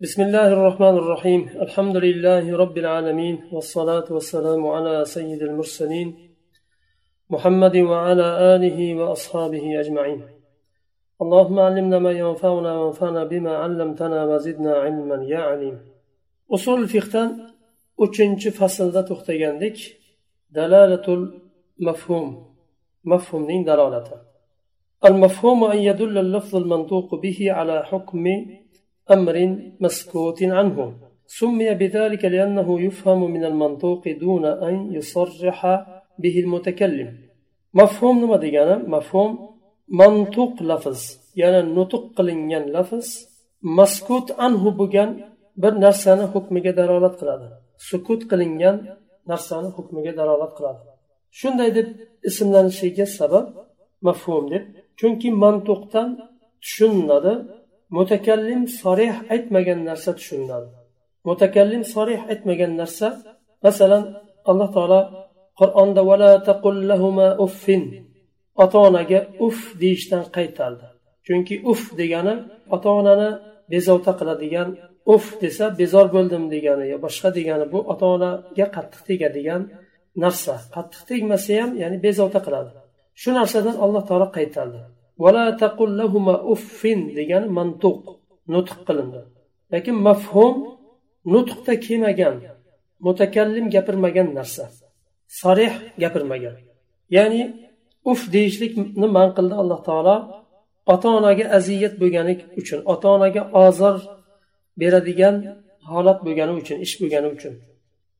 بسم الله الرحمن الرحيم الحمد لله رب العالمين والصلاة والسلام على سيد المرسلين محمد وعلى آله وأصحابه أجمعين اللهم علمنا ما ينفعنا وانفعنا بما علمتنا وزدنا علما يا عليم أصول الفقه uchinchi faslda to'xtagandik. Dalalatul mafhum. Mafhumning dalolati المفهوم أن يدل اللفظ المنطوق به على حكم أمر مسكوت عنه سمي بذلك لأنه يفهم من المنطوق دون أن يصرح به المتكلم مفهوم نما ديگانا مفهوم منطوق لفظ يعني نطق قلنگان لفظ مسكوت عنه بگن bir narsani hukmiga dalolat qiladi sukut qilingan narsani hukmiga dalolat qiladi shunday deb ismlanishiga sabab mafhum deb chunki mantuqdan tushuniladi mutakallim sorih aytmagan narsa tushuniladi mutakallim sorih aytmagan narsa masalan alloh taolo qur'onda vala taqullahuma uffin. Ota onaga uf deyishdan qaytardi. Chunki uf degani ota onani bezovta qiladigan uf desa bezor bo'ldim degani yo boshqa degani bu ota onaga qattiq tegadigan narsa. Qattiq tegmasa ham ya'ni bezovta qiladi. Shu narsadan alloh taolo qaytardi. Uffin degani mantuq nutq qilindi. Lekin mafhum nutqda kelmagan mutakallim gapirmagan narsa sarih gapirmagan. Ya'ni uf deyishlikni man qildi alloh taolo ota onaga aziyat bo'lgani uchun ota onaga ozor beradigan holat bo'lgani uchun ish bo'lgani uchun.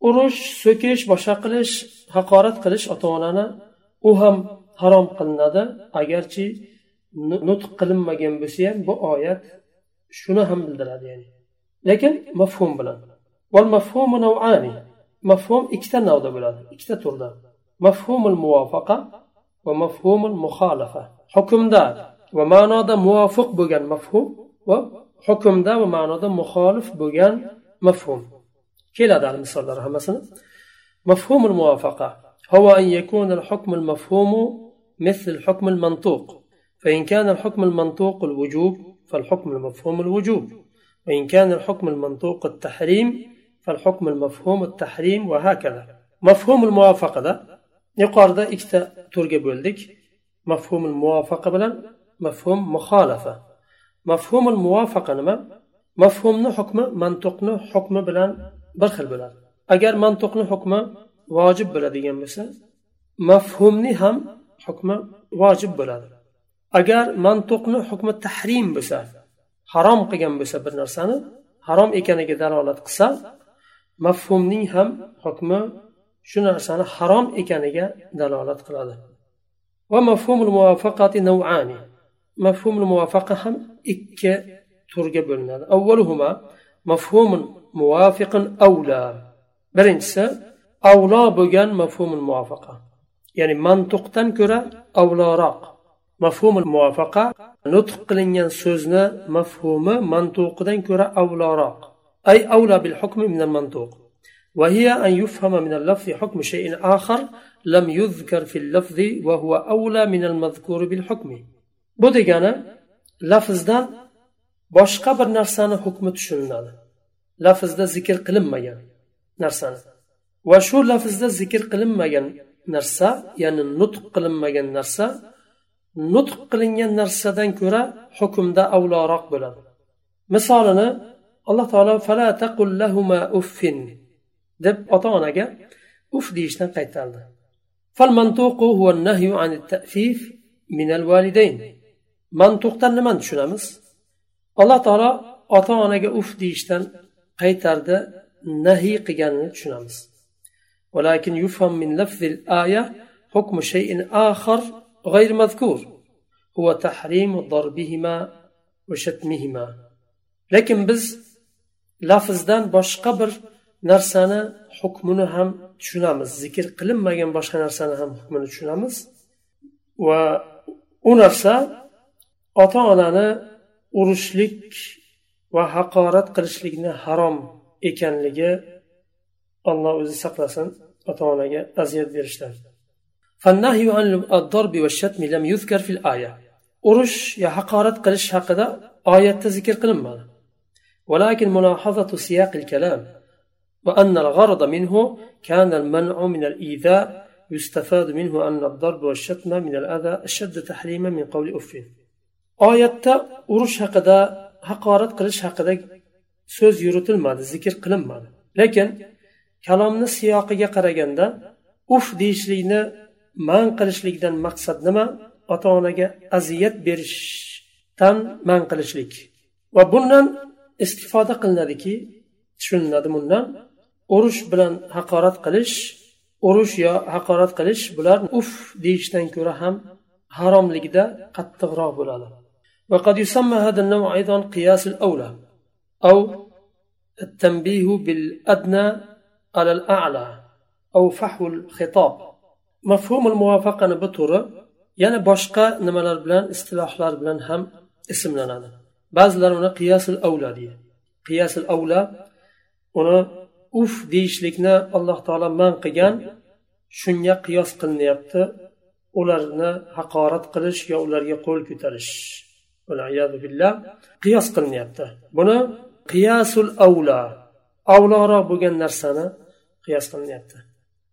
Urush so'kish boshqa qilish haqorat qilish ota onani u ham harom qilinadi. Agarchi nutq qilinmagan bo'lsa ham bu oyat shuni ham bildiradi ya'ni lekin mafhum bilan mafhum ikkita navda bo'ladi ikkita turda mafhumul muvofaqa va mafhumul muxolafa hukmda va ma'noda muvofiq bo'lgan mafhum va hukmda va ma'noda muxolif bo'lgan mafhum keladi misollar hammasini مفهوم الموافقة هو أن يكون الحكم المفهوم مثل الحكم المنطوق فإن كان الحكم المنطوق الوجوب فالحكم المفهوم الوجوب وإن كان الحكم المنطوق التحريم فالحكم المفهوم التحريم وهكذا مفهوم الموافقة ده يقارد إكتا ترجع بولدك مفهوم الموافقة بلا مفهوم مخالفة مفهوم الموافقة نما مفهومنا حكمه منطقنا حكمه بلان برخل بلان agar mantiqni hukmi vojib bo'ladigan bo'lsa mafhumni ham hukmi vojib bo'ladi Agar mantuqni hukmi tahrim bo'lsa harom qilgan bo'lsa bir narsani harom ekaniga dalolat qilsa mafhumning ham hukmi shu narsani harom ekaniga dalolat qiladi. Va mafhumul muvafaqati nav'ani mafhumul muvafaqa ham ikki turga bo'linadi. Avvaluhuma mafhumun muvafiqun avla. Birinchisi avlo bo'lgan mafhumul muvafaqa. Ya'ni mantuqdan ko'ra avloroq. Mafhumul muvafaqa nutq qilingan so'zni mafhumi mantuqidan ko'ra avloroq ay avla bil hukmi min al mantuq وهي أن يفهم من اللفظ حكم شيء آخر لم يذكر في اللفظ وهو أولى من المذكور بالحكم bu degani lafzdan boshqa bir narsani hukmi tushuniladi lafzda zikr qilinmagan narsani va shu lafzda zikr qilinmagan narsa ya'ni nutq qilinmagan narsa nutq qilingan narsadan ko'ra hukmda avloroq bo'ladi misolini alloh taolo fala taqullahuma uffin deb ota onaga uf deyishdan qaytardi فالمنطوق هو النهي عن التأفيف من الوالدين mantuqdan nimani tushunamiz alloh taolo ota onaga uf deyishdan qaytardi nahiy qilganini tushunamiz ولكن يفهم من لفظ الآية حكم شيء آخر غير مذكور هو تحريم ضربهما وشتمهما لكن biz lafzdan boshqa bir narsani hukmini ham tushunamiz zikr qilinmagan boshqa narsani ham hukmini tushunamiz va u narsa ota onani urishlik va haqorat qilishlikni harom ekanligi alloh o'zi saqlasin ota onaga aziyat berishdan فالنهي عن الضرب والشتم لم يذكر في الآية. أرش يا حقارة قلش هكذا آية تذكر قلما ولكن ملاحظة سياق الكلام وأن الغرض منه كان المنع من الإيذاء يستفاد منه أن الضرب والشتم من الأذى أشد تحريما من قول أف آية أرش هكذا حقارة قلش هكذا سوز يروت ذكر قلما لكن كلامنا سياقية قرأ أف ديش man qilishlikdan maqsad nima ota onaga aziyat berishdan man qilishlik va bundan istifoda qilinadiki tushuniladi bundan urush bilan haqorat qilish urush yo haqorat qilish bular uf deyishdan ko'ra ham haromligida qattiqroq bo'ladi وقد يسمى هذا النوع أيضا قياس الأولى أو التنبيه بالأدنى على الأعلى أو فحو الخطاب mafhumul muvaffaqani bu turi yana boshqa nimalar bilan istilohlar bilan ham ismlanadi. Ba'zilar uni qiyasul avla deydi qiyasul avla uni uf deyishlikni alloh taolo man qilgan shunga qiyos qilinyapti. Ularni haqorat qilish yo ularga qo'l ko'tarish. Qiyos qilinyapti. Buni qiyasul avla avloroq bo'lgan narsani qiyos qilinyapti.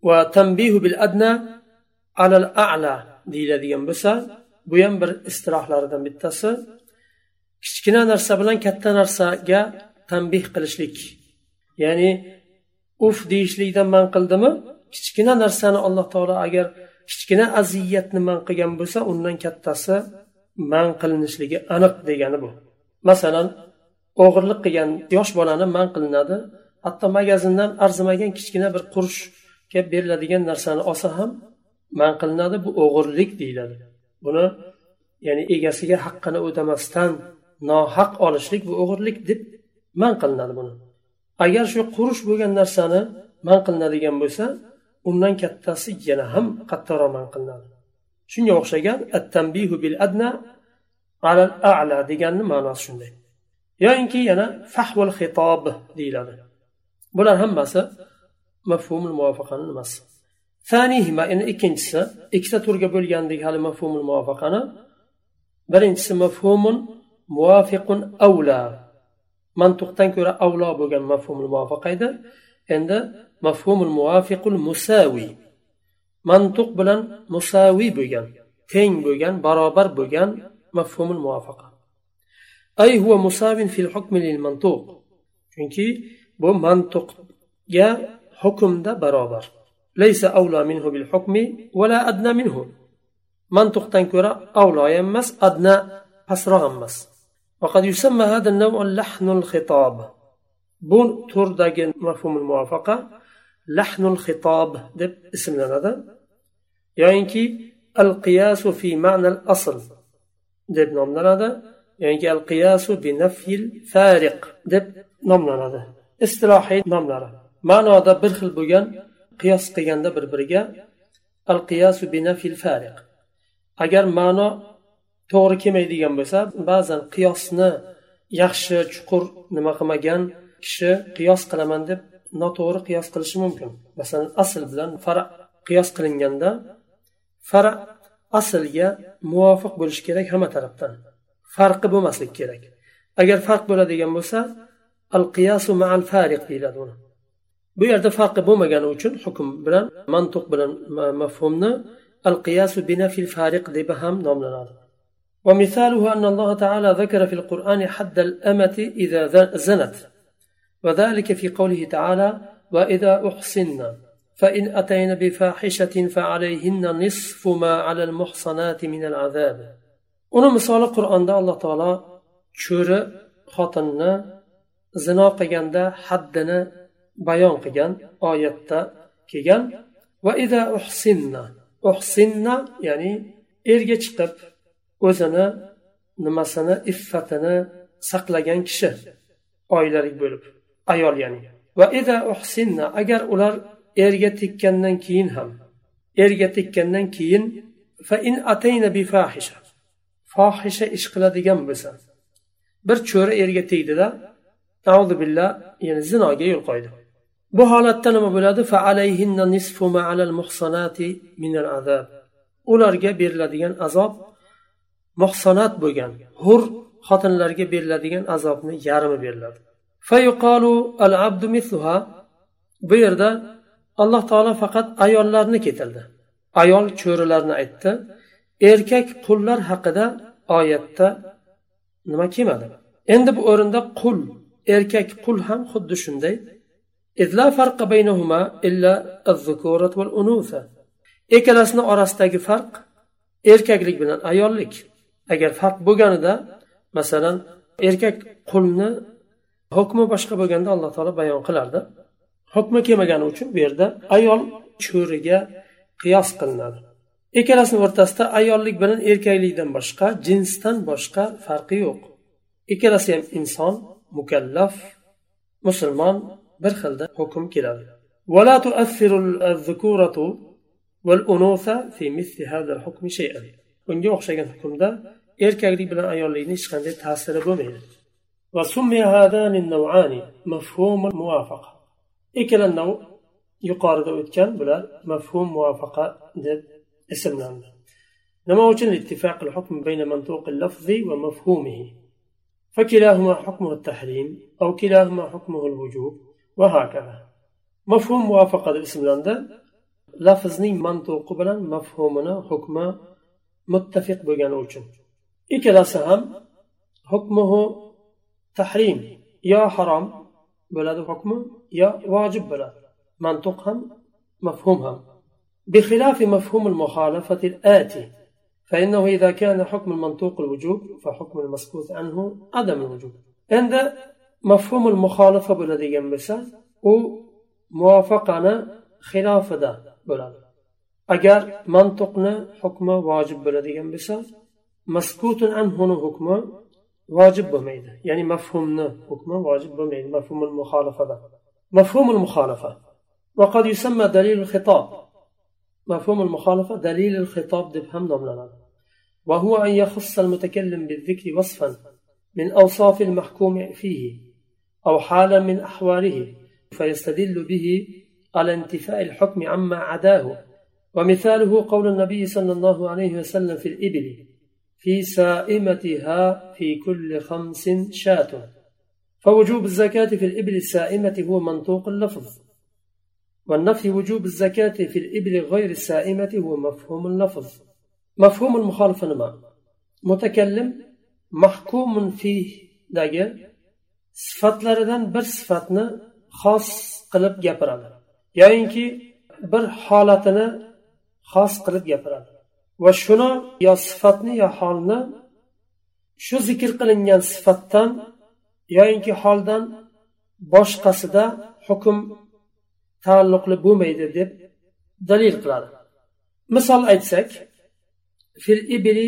Va tanbihu bil adna alal a'la deyiladigan bo'lsa bu ham bir istirohlardan bittasi. Kichkina narsa bilan katta narsaga tanbeh qilishlik ya'ni uf deyishlikdan man qildimi? Kichkina narsani alloh taolo agar kichkina aziyatni man qilgan bo'lsa undan kattasi man qilinishligi aniq degani bu. Masalan o'g'irlik qilgan yosh bolani man qilinadi hatto magazindan arzimagan kichkina bir qurushga beriladigan narsani olsa ham man qilinadi bu o'g'irlik deyiladi. Buni ya'ni egasiga haqqini o'tamasdan nohaq olishlik bu o'g'irlik deb man qilinadi buni. Agar shu qurish bo'lgan narsani man qilinadigan bo'lsa undan kattasi yana ham qattiqroq man qilinadi. Shunga o'xshagan attambihu bil adna alal a'la deganni ma'nosi shunday. Yoyinki yana fahvul xitob deyiladi. Bular hammasi mafhumul muvofaqani nimasi? Fanihima endi ikkinchisi ikkita turga bo'lgandik hali mafhumul muvofaqani birinchisi mafhumun muvofiqun avla. Mantuqdan ko'ra avlo bo'lgan mafhumul muvofaqa edi. Endi mafhumul muvofiqul musaviy mantuq bilan musaviy bo'lgan teng bo'lgan barobar bo'lgan mafhumul muvofaqa ay huwa musavin fil hukmi lil mantuq chunki bu mantuqga hukmda barobar. laysa avla minhu bil hukmi vala adna minhu mantuqdan ko'ra avlo emas adna pastroq emas وقد يسمى هذا النوع لحن الخطاب بون ترداجن مفهوم الموافقة لحن الخطاب دب اسم لنا يعني القياس في معنى الأصل deb nomlanadi yoki al qiyosu bi nafyil fariq deb nomlanadi istilohiy nomlari ma'noda bir xil bo'lgan qiyos qilganda bir biriga al qiyasu bi fariq. Agar ma'no to'g'ri kelmaydigan bo'lsa ba'zan qiyosni yaxshi chuqur nima qilmagan kishi qiyos qilaman deb noto'g'ri qiyos qilishi mumkin. Masalan asl bilan fara qiyos qilinganda fara aslga muvofiq bo'lishi kerak hamma tarafdan. Farqi bo'lmasligi kerak. Agar farq bo'ladigan bo'lsa al qiyasu maal fariq deyiladi uni. Bu yerda farqi bo'lmagani uchun hukm bilan mantuq bilan mafhumni al qiyosu binafil fariq deb ham nomlanadi ومثاله أن الله تعالى ذكر في القرآن حد الأمة إذا زنت وذلك في قوله تعالى وإذا أحصنا فإن أتين بفاحشة فعليهن نصف ما على المحصنات من العذاب uni misoli qur'onda alloh taolo cho'ri xotinni zino qilganda haddini bayon qilgan oyatda kelgan. Va ida uhsinna uhsinna ya'ni erga chiqib o'zini nimasini iffatini saqlagan kishi oilalik bo'lib ayol ya'ni. Va ida uhsinna agar ular erga tekkandan keyin ham erga tekkandan keyin fa in atayna bi fahisha fohisha ish qiladigan bo'lsa bir cho'ri erga tegdida billah ya'ni zinoga yo'l qo'ydi. bu holatda nima bo'ladi? Ularga beriladigan azob muhsonat bo'lgan hur xotinlarga beriladigan azobni yarmi beriladi. Bu yerda alloh taolo faqat ayollarni keltirdi. Ayol cho'rilarni aytdi. Erkak qullar haqida oyatda nima kelmadi? Endi bu o'rinda qul erkak qul ham xuddi shunday ikkalasini orasidagi farq erkaklik bilan ayollik agar farq bo'lganida masalan erkak qulni hukmi boshqa bo'lganda alloh taolo bayon qilardi hukmi kelmagani uchun bu yerda ayol cho'riga qiyos qilinadi ikkalasini o'rtasida ayollik bilan erkaklikdan boshqa jinsdan boshqa farqi yo'q ikkalasi ham inson mukallaf musulmon bir xilda hukm keladi ولا تؤثر الذكورة والأنوثة في مثل هذا الحكم شيئا bunga o'xshagan hukmda erkaklik bilan ayollikni hech qanday ta'siri bo'lmaydi ikkala nav yuqorida o'tgan bular mafhum muvafaqa deb ismlandi nima uchun ittifoq الحكم بين منطوق اللفظ ومفهومه فكلاهما حكمه التحريم أو كلاهما حكمه الوجوب وهكذا مفهوم موافقة ismlandi lafzning mantuqi bilan mafhumini hukmi muttafiq bo'lgani uchun ikkalasi ham hukmuhu tahrim yo harom bo'ladi hukmi yo vojib bo'ladi mantuq ham mafhum ham بخلاف مفهوم المخالفة الآتي فإنه إذا كان حكم المنطوق الوجوب فحكم المسكوت عنه عدم الوجوب عند مفهوم المخالفة بلدي بس و موافقنا خلاف دا بلد أجر منطقنا حكم واجب بلدي بس مسكوت عنه حكم واجب بميد يعني مفهومنا حكم واجب بميد مفهوم المخالفة دا. مفهوم المخالفة. وقد يسمى دليل الخطاب. مفهوم المخالفة دليل الخطاب دبهم نملنا وهو أن يخص المتكلم بالذكر وصفا من أوصاف المحكوم فيه أو حالا من أحواله فيستدل به على انتفاء الحكم عما عداه. ومثاله قول النبي صلى الله عليه وسلم في الإبل في سائمتها في كل خمس شاة فوجوب الزكاة في الإبل السائمة هو منطوق اللفظ. والنفي وجوب الزكاة في الإبل غير السائمة هو مفهوم اللفظ. مفهوم المخالفة نما متكلم محكوم فيه داجة sifatlaridan bir sifatni xos qilib gapiradi. Yoyinki bir holatini xos qilib gapiradi. Va shuni yo sifatni yo holni shu zikr qilingan sifatdan yoyinki holdan boshqasida hukm taalluqli bo'lmaydi deb dalil qiladi. Misol aytsak fil ibli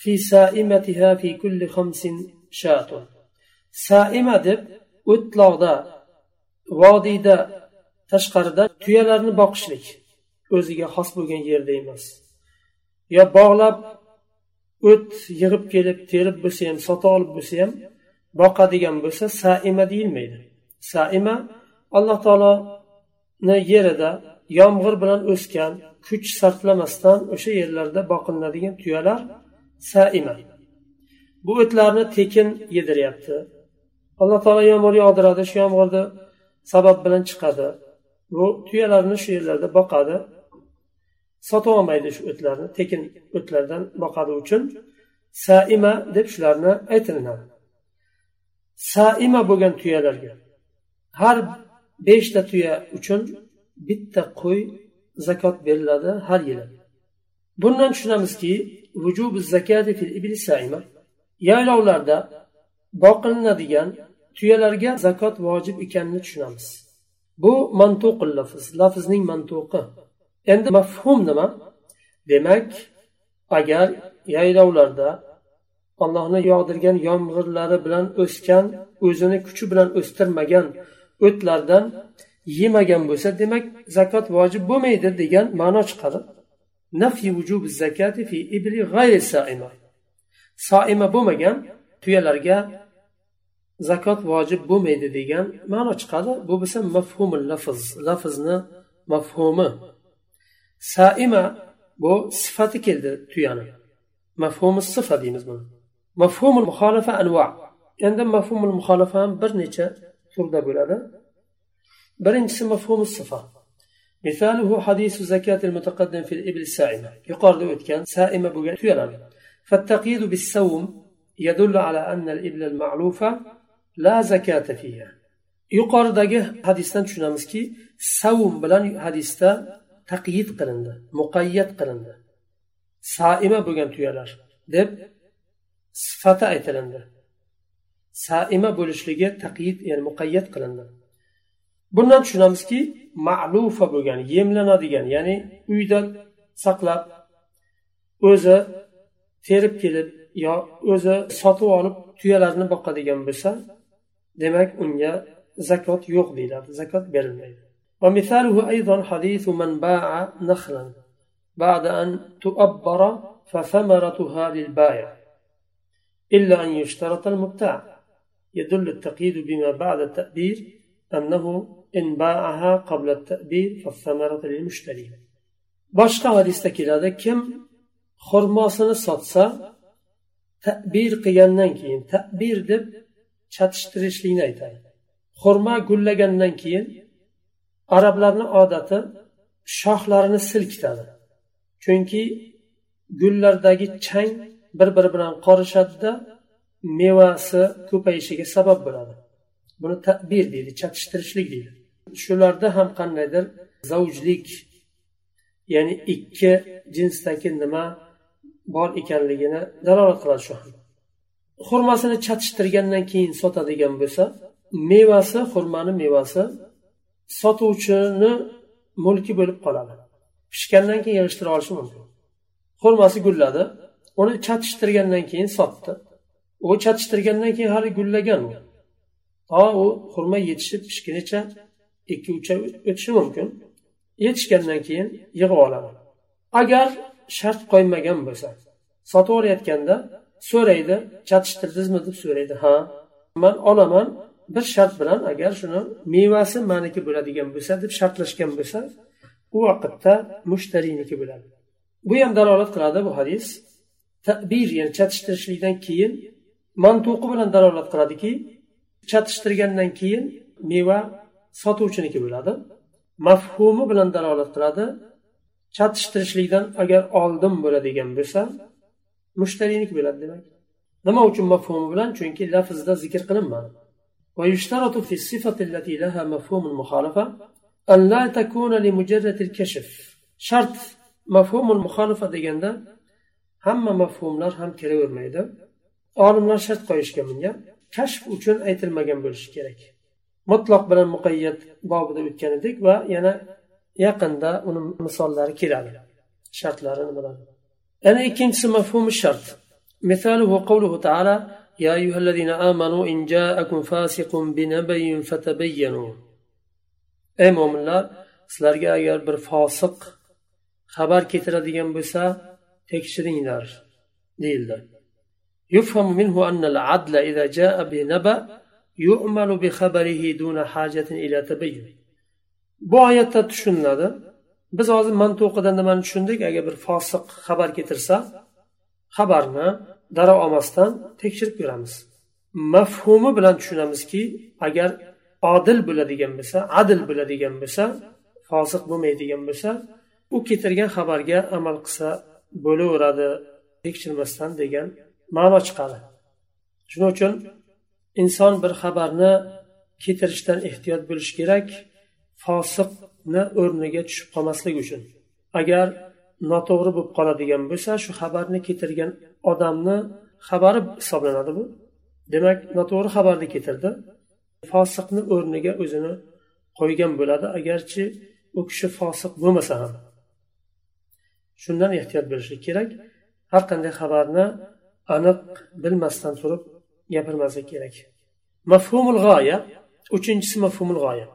fi saimatiha fi kulli khamsin shatun. Saima deb o'tloqda vodiyda tashqarida tuyalarni boqishlik o'ziga xos bo'lgan yerda emas. Yo bog'lab o't yig'ib kelib terib bo'lsa ham sotib olib bo'lsa ham boqadigan bo'lsa saima deyilmaydi. Saima alloh taoloni yerida yomg'ir bilan o'sgan kuch sarflamasdan o'sha yerlarda boqilinadigan tuyalar saima. Bu o'tlarni tekin yediryapti. Alloh taolo yomg'ir yog'diradi shu yomg'irni sabab bilan chiqadi. Bu tuyalarni shu yerlarda boqadi. Sotib olmaydi shu o'tlarni tekin o'tlardan boqadi uchun saima deb shularni aytilinadi. Saima bo'lgan tuyalarga har beshta tuya uchun bitta qo'y zakot beriladi har yili. Bundan tushunamizki yaylovlarda boqilinadigan tuyalarga zakot vojib ekanini tushunamiz. Bu mantuqul lafz lafzning mantuqi. Endi mafhum nima? Demak agar yaylovlarda allohni yog'dirgan yomg'irlari bilan o'sgan o'zini kuchi bilan o'stirmagan o'tlardan yemagan bo'lsa demak zakot vojib bo'lmaydi degan ma'no chiqadi soima bo'lmagan tuyalarga zakot vojib bo'lmaydi degan ma'no chiqadi bu bo'lsa mafhumul lafz lafzni mafhumi saima bu sifati keldi tuyani mafhumi sifa deymiz buni mafhumul muxolifa anva endi mafhumul muxolifa ham bir necha turda bo'ladi birinchisi mafhumi sifa مثاله حديث زكاة المتقدم في الإبل السائمة يقارد أتكان سائمة بغير فالتقييد بالسوم يدل على أن الإبل المعلوفة la zakata fiha. Yuqoridagi hadisdan tushunamizki savm bilan hadisda taqyid qilindi muqayyat qilindi. Saima bo'lgan tuyalar deb sifati aytilindi. Saima bo'lishligi taqyid ya'ni muqayyat qilindi. Bundan tushunamizki ma'lufa bo'lgan yemlanadigan ya'ni uyda saqlab o'zi terib kelib yo o'zi sotib olib tuyalarni boqadigan bo'lsa demak unga zakot yo'q deyiladi zakot berilmaydi. ومثاله أيضا حديث من باع نخلا بعد أن تؤبر فثمرتها للبائع إلا أن يشترط المبتاع يدل التقييد بما بعد التأبير أنه إن باعها قبل التأبير فالثمرة للمشتري boshqa hadisda keladi kim xurmosini sotsa tabir qilgandan keyin tabir deb chatishtirishlikni aytadi xurmo gullagandan keyin arablarni odati shoxlarini silkitadi. Chunki gullardagi chang bir biri bilan qorishadida mevasi ko'payishiga sabab bo'ladi. Buni tabir deydi chatishtirishlik deydi. Shularda ham qandaydir zavjlik ya'ni ikki jinsdagi nima bor ekanligini dalolat qiladi shu ham. Xurmasini chatishtirgandan keyin sotadigan bo'lsa mevasi xurmani mevasi sotuvchini mulki bo'lib qoladi. Pishgandan keyin yig'ishtira olishi mumkin. Xurmasi gulladi uni chatishtirgandan keyin sotdi. U chatishtirgandan keyin hali gullagan u. To u xurma yetishib pishgunicha ikki uch oy o'tishi mumkin. Yetishgandan keyin yig'ib oladi. Agar shart qo'ymagan bo'lsa sotib olayotganda so'raydi chatishtirdingizmi deb so'raydi ha. Man olaman bir shart bilan agar shuni mevasi maniki bo'ladigan bo'lsa deb shartlashgan bo'lsa u vaqtda mushtariyniki bo'ladi. Bu ham dalolat qiladi bu hadis. Tabir ya'ni chatishtirishlikdan keyin mantuqi bilan dalolat qiladiki chatishtirgandan keyin meva sotuvchiniki bo'ladi. Mafhumi bilan dalolat qiladi. Chatishtirishlikdan agar oldin bo'ladigan bo'lsa mushtariyniki bo'ladi demak nima uchun mafhumi bilan chunki lafzda zikr qilinmadi ويشترط في الصفة التي لها مفهوم المخالفة أن لا تكون لمجرد الكشف شرط مفهوم المخالفة deganda hamma mafhumlar ham kelavermaydi olimlar shart qo'yishgan bunga kashf uchun aytilmagan bo'lishi kerak mutloq bilan muqayyat bobida o'tgan edik va yana yaqinda uni misollari keladi shartlari nimalar yana ikkinchisi mafhumi shart مثاله قوله تعالى يا أيها الذين آمنوا إن جاءكم فاسق بنبأ فتبينوا أي مؤمنlar sizlarga agar bir fosiq xabar keltiradigan bo'lsa tekshiringlar deyildi يفهم منه أن العدل إذا جاء بنبأ يؤمل بخبره دون حاجة إلى تبين bu oyatda tushuniladi Biz hozir mantuqidan nimani tushundik agar bir fosiq xabar keltirsa xabarni darrov olmasdan tekshirib ko'ramiz. Mafhumi bilan tushunamizki agar odil bo'ladigan bo'lsa adil bo'ladigan bo'lsa fosiq bo'lmaydigan bo'lsa u keltirgan xabarga amal qilsa bo'laveradi tekshirmasdan degan ma'no chiqadi. Shuning uchun inson bir xabarni keltirishdan ehtiyot bo'lishi kerak fosiq o'rniga tushib qolmaslik uchun. Agar noto'g'ri bo'lib qoladigan bo'lsa shu xabarni keltirgan odamni xabari hisoblanadi bu. Demak noto'g'ri xabarni keltirdi. Fosiqni o'rniga o'zini qo'ygan bo'ladi agarchi u kishi fosiq bo'lmasa ham. Shundan ehtiyot bo'lishlik kerak. Har qanday xabarni aniq bilmasdan turib gapirmaslik kerak. Mafhumul g'oya uchinchisi mafhumul g'oya.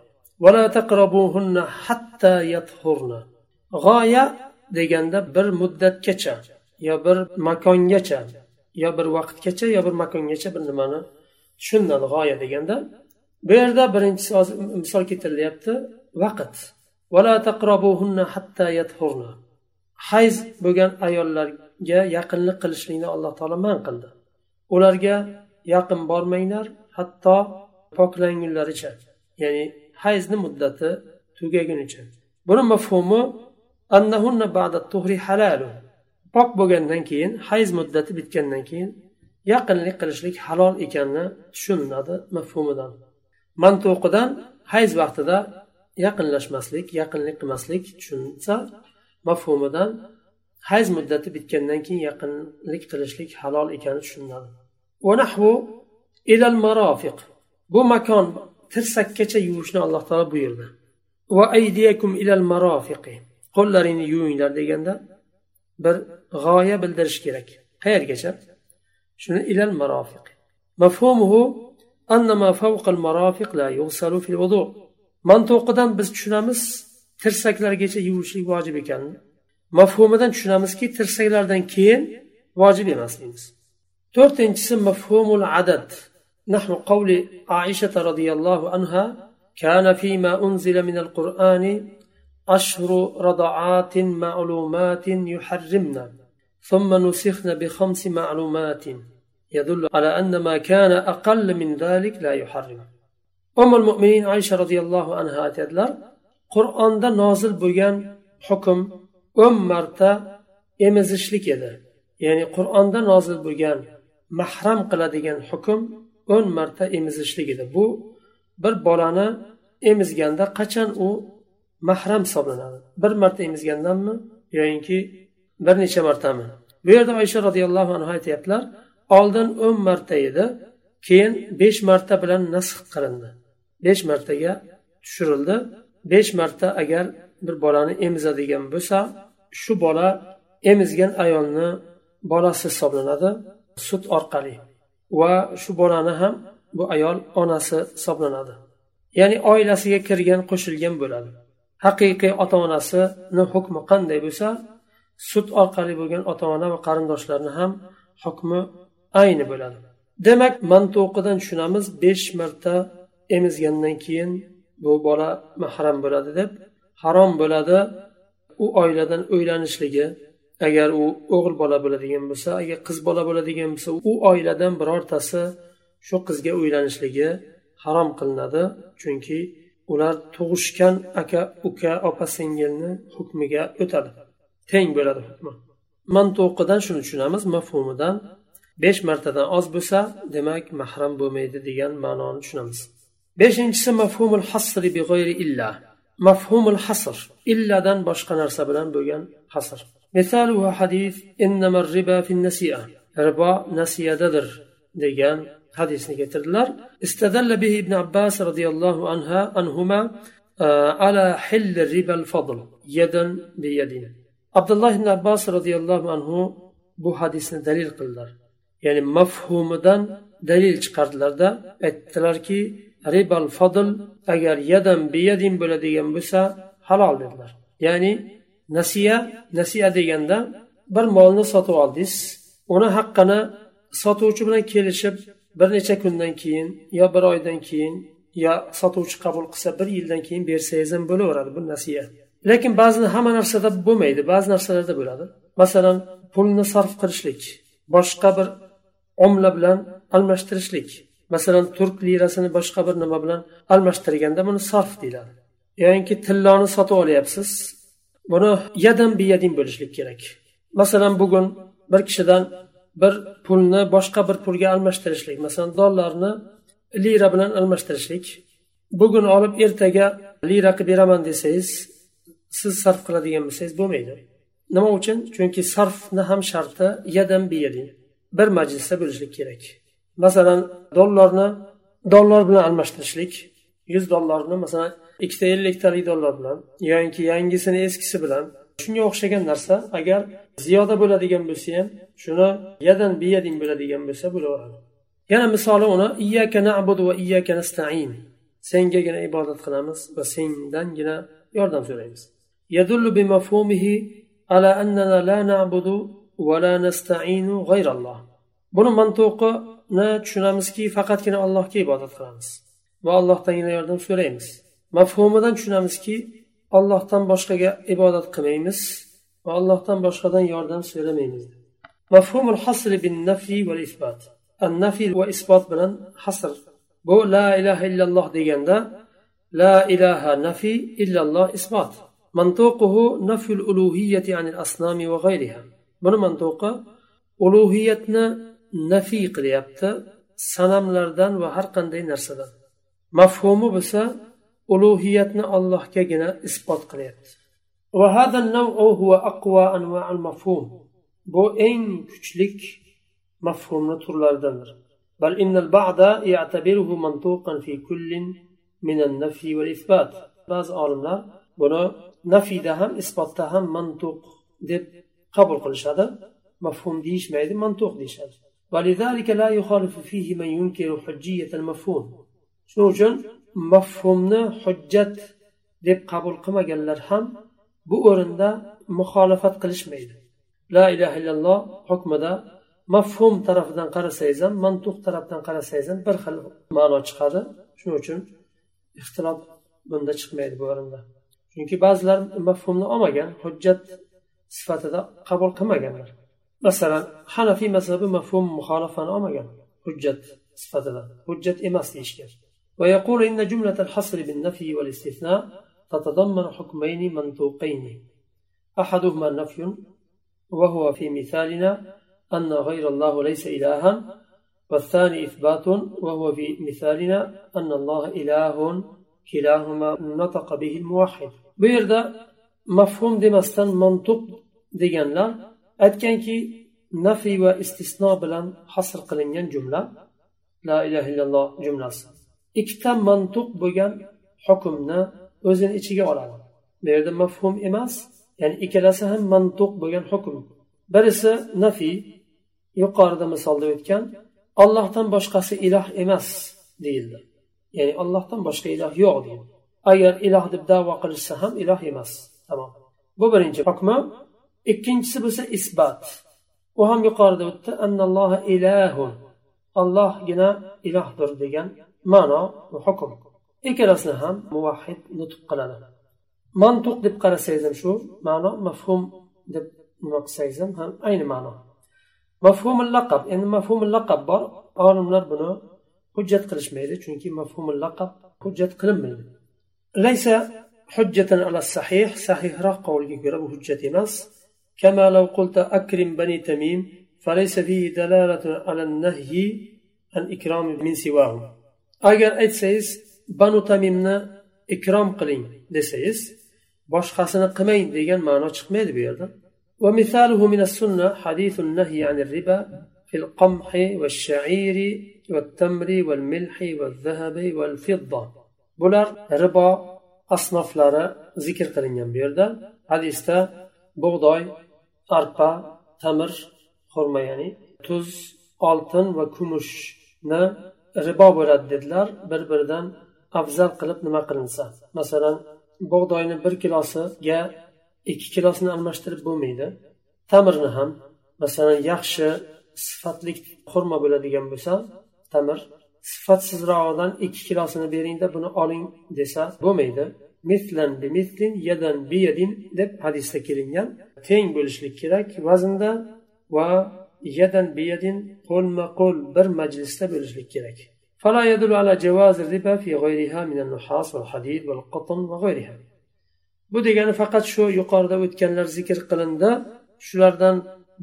ولا تقربوهن حتى يطهرن g'oya deganda bir muddatgacha yo bir makongacha yo bir vaqtgacha yo bir makongacha bir nimani tushuniladi g'oya deganda bu yerda birinchisi hozir misol keltirilyapti vaqt. hayz bo'lgan ayollarga yaqinlik qilishlikni alloh taolo man qildi. Ularga yaqin bormanglar hatto poklangunlaricha ya'ni hayzni muddati tugagunicha. Buni mafhumi pok bo'lgandan keyin hayz muddati bitgandan keyin yaqinlik qilishlik halol ekanini tushuniladi mafhumidan. Mantuqidan hayz vaqtida yaqinlashmaslik yaqinlik qilmaslik tushunsa mafhumidan hayz muddati bitgandan keyin yaqinlik qilishlik halol ekani tushuniladi. Bu makon tirsakkacha yuvishni alloh taolo buyurdi. Va aydiyakum ilal marofiqi qo'llaringni yuvinglar deganda bir g'oya bildirish kerak. Qayergacha? Shuni ilal marofiq mafhumuhu annama fawqal marofiq la yughsalu fil wudu. Mantuqidan biz tushunamiz tirsaklargacha yuvishlik vojib ekanini mafhumidan tushunamizki tirsaklardan keyin vojib emas deymiz. To'rtinchisi mafhumul adad. نحو قول عائشة رضي الله عنها كان فيما أنزل من القرآن أشهر رضعات معلومات يحرمن ثم نسخن بخمس معلومات يدل على أن ما كان أقل من ذلك لا يحرم. أم المؤمنين عائشة رضي الله عنها قرآن دا نازل بوغان حكم o'n marta emizishlik edi ya'ni qur'onda nozil bo'lgan mahram qiladigan hukm o'n marta emizishlik edi bu bir bolani emizganda qachon u mahram hisoblanadi? Bir marta emizgandanmi yoyinki bir necha martami? Bu yerda oysha roziyallohu anhu aytyaptilar oldin o'n marta edi keyin besh marta bilan nasx qilindi. Besh martaga tushirildi. Besh marta agar bir bolani emizadigan bo'lsa shu bola emizgan ayolni bolasi hisoblanadi sut orqali. Va shu bolani ham bu ayol onasi hisoblanadi. Ya'ni oilasiga kirgan qo'shilgan bo'ladi. Haqiqiy ota onasini hukmi qanday bo'lsa sut orqali bo'lgan ota ona va qarindoshlarni ham hukmi ayni bo'ladi. Demak mantuqidan tushunamiz besh marta emizgandan keyin bu bola mahram bo'ladi deb harom bo'ladi. U oiladan o'ylanishligi agar u o'g'il bola bo'ladigan bo'lsa agar qiz bola bo'ladigan bo'lsa u oiladan birortasi shu qizga uylanishligi harom qilinadi. Chunki ular tug'ishgan aka uka opa singilni hukmiga o'tadi. Teng bo'ladi hukmi. Mantuqidan shuni tushunamiz mafhumidan. Besh martadan oz bo'lsa demak mahram bo'lmaydi degan ma'noni tushunamiz. Beshinchisi mafhumul hasri bi g'ayri illa mafhumul hasr illadan boshqa narsa bilan bo'lgan hasr. مثالها حديث إنما الربا في النسيئة. ربا نسي ددر. ديان حديث نكتر لر استدل به ابن عباس رضي الله عنها عنهما آه، على حل الربا الفضل يدا بيد عبد الله بن عباس رضي الله عنه بو حديث دليل قلر يعني مفهوم دن دليل چقردلر دا. اتلر كي ربا الفضل اگر يدا بيد بلديان بسا حلال دلر يعني nasiya nasiya deganda bir molni sotib oldingiz. Uni haqqini sotuvchi bilan kelishib bir necha kundan keyin yo bir oydan keyin yo sotuvchi qabul qilsa bir yildan keyin bersangiz ham bo'laveradi bu nasiya. Lekin ba'zi hamma narsada bo'lmaydi ba'zi narsalarda bo'ladi. Masalan pulni sarf qilishlik boshqa bir omla bilan almashtirishlik. Masalan turk lirasini boshqa bir nima bilan almashtirganda buni sarf deyiladi. Yoinki tilloni sotib olyapsiz buni yadan biyadin bo'lishlik kerak. Masalan bugun bir kishidan bir pulni boshqa bir pulga almashtirishlik masalan dollarni lira bilan almashtirishlik. Bugun olib ertaga lira qilib beraman desangiz siz sarf qiladigan bo'lsangiz bo'lmaydi. Nima uchun? Chunki sarfni ham sharti yadan biyadin. Bir majlisda bo'lishlik kerak. Masalan dollarni dollar bilan almashtirishlik. yuz dollarni masalan ikkita elliktalik dollar bilan yoki yangisini eskisi bilan shunga o'xshagan narsa agar ziyoda bo'ladigan bo'lsa ham shuni yadan biyadin bo'ladigan bo'lsa bo'laveradi yana misoli uni iyyaka nabudu va iyyaka nastain sengagina ibodat qilamiz va sendangina yordam so'raymiz يدل بمفهومه على أننا لا نعبد ولا نستعين غير الله buni mantuqini tushunamizki faqatgina allohga ibodat qilamiz va allohdan yana yordam so'raymiz. Mafhumidan tushunamizki allohdan boshqaga ibodat qilmaymiz va allohdan boshqadan yordam so'ramaymiz. Mafhumul hasr bin nafi va isbot nafiy va isbot bilan hasr. Bu la ilaha illalloh deganda la ilaha nafi illalloh isbot mantuquhu nafyul ulug'iyati anil asnami va g'ayriha. Buni mantuqi ulug'iyatni nafiy qilyapti sanamlardan va har qanday narsadan. mafhumi bo'lsa ulug'iyatni ollohgagina isbot qilyapti bu eng kuchli mafhumni turlaridandir بل إن البعض يعتبره منطوقا في كل من النفي والإثبات. بعض علماء بنا نفي دهم إثبات دهم منطوق دب قبل كل هذا. مفهوم ديش ما منطوق ديش ولذلك لا يخالف فيه من ينكر حجية المفهوم. Shuning uchun mafhumni hujjat deb qabul qilmaganlar ham bu o'rinda muxolifat qilishmaydi. La ilaha illalloh hukmida mafhum tarafidan qarasangiz ham mantuq tarafdan qarasangiz ham bir xil ma'no chiqadi. Shuning uchun ixtilof bunda chiqmaydi bu o'rinda. Chunki ba'zilar mafhumni olmagan hujjat sifatida qabul qilmaganlar. Masalan hanafiy mazhabi mafhum muxolifani olmagan hujjat sifatida. Hujjat emas deyishgan. ويقول إن جملة الحصر بالنفي والاستثناء تتضمن حكمين منطوقين. أحدهما نفي وهو في مثالنا أن غير الله ليس إلها والثاني إثبات وهو في مثالنا أن الله إله كلاهما نطق به الموحد. بيردا مفهوم demasdan mantuq deganlar aytganki nafiy va istisno bilan hasr qilingan jumla la ilaha illalloh jumlasi ikkita mantuq bo'lgan hukmni o'zini ichiga oladi. Bu yerda mafhum emas ya'ni ikkalasi ham mantuq bo'lgan hukm. Birisi nafiy yuqorida misolda o'tgan ollohdan boshqasi iloh emas deyildi. Ya'ni ollohdan boshqa iloh yo'q deyildi. Agar iloh deb davo qilishsa ham iloh emas. Tamom bu birinchi hukmi. Ikkinchisi bo'lsa isbot u ham yuqorida o'tdi. Annalloha ilahun. Ollohgina ilohdir degan ma'no hukm ikkalasini ham muvahhid nutq qiladi mantuq deb qarasangiz ham shu ma'no mafhum deb nima qilsangiz ham ham ayni ma'no mafhumul laqab endi mafhumul laqab bor olimlar buni hujjat qilishmaydi chunki mafhumul laqab hujjat qilinmaydi laysa hujjatan ala sahih sahihroq qavlga ko'ra bu hujjat emas كما لو قلت أكرم بني تميم فليس فيه دلالة على النهي عن إكرام من سواهم أجر أيتسيز بنو تميمنا إكرام قلين دسيز boshqasini qilmang degan ma'no chiqmaydi bu yerda ومثاله من السنة حديث النهي عن الربا في القمح والشعير والتمر والملح والذهب والفضة bular ribo asnoflari zikr qilingan bu yerda hadisda bug'doy arpa tamir xurma ya'ni tuz oltin va kumushni ribo bo'ladi dedilar. Bir biridan afzal qilib nima qilinsa. Masalan bug'doyni bir kilosiga ikki kilosini almashtirib bo'lmaydi. Tamirni ham masalan yaxshi sifatli xurma bo'ladigan bo'lsa tamir sifatsizrog'idan ikki kilosini beringda buni oling desa bo'lmaydi. Mislan bimislin yadan biyadin deb hadisda kelingan. Teng bo'lishlik kerak vaznda va yadan biyadin qo'lma qo'l bir majlisda bo'lishlik kerak فلا يدل على جواز الربا في غيرها من النحاس والحديد والقطن وغيرها bu degani faqat shu yuqorida o'tganlar zikr qilindi shulardan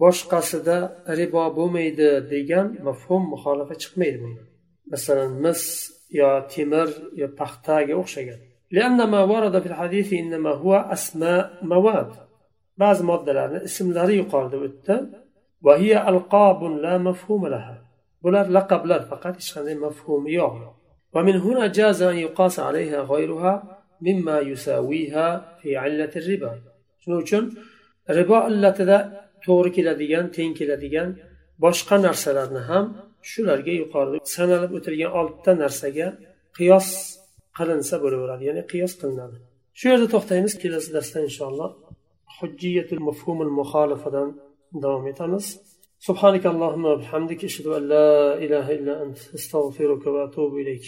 boshqasida ribo bo'lmaydi degan mafhum muxolifa chiqmaydi bundan masalan mis yo temir yo paxtaga o'xshagan لأن ما ورد في الحديث إنما هو أسماء مواد بعض مادة اسملاري yuqorida o'tdi وهي ألقاب لا مفهوم لها bular laqablar faqat hech qanday mafhumi yo'q ومن هنا جاز أن يقاس عليها غيرها مما يساويها في علة الربا shuning uchun ribo illatida to'g'ri keladigan teng keladigan boshqa narsalarni ham shularga yuqorida sanalib o'tilgan oltita narsaga qiyos qilinsa bo'laveradi ya'ni qiyos qilinadi shu yerda to'xtaymiz kelasi darsda inshaalloh hujjiyatul mafhumul muxolifadan davom etamiz سبحانك اللهم وبحمدك أشهد أن لا إله إلا أنت أستغفرك وأتوب إليك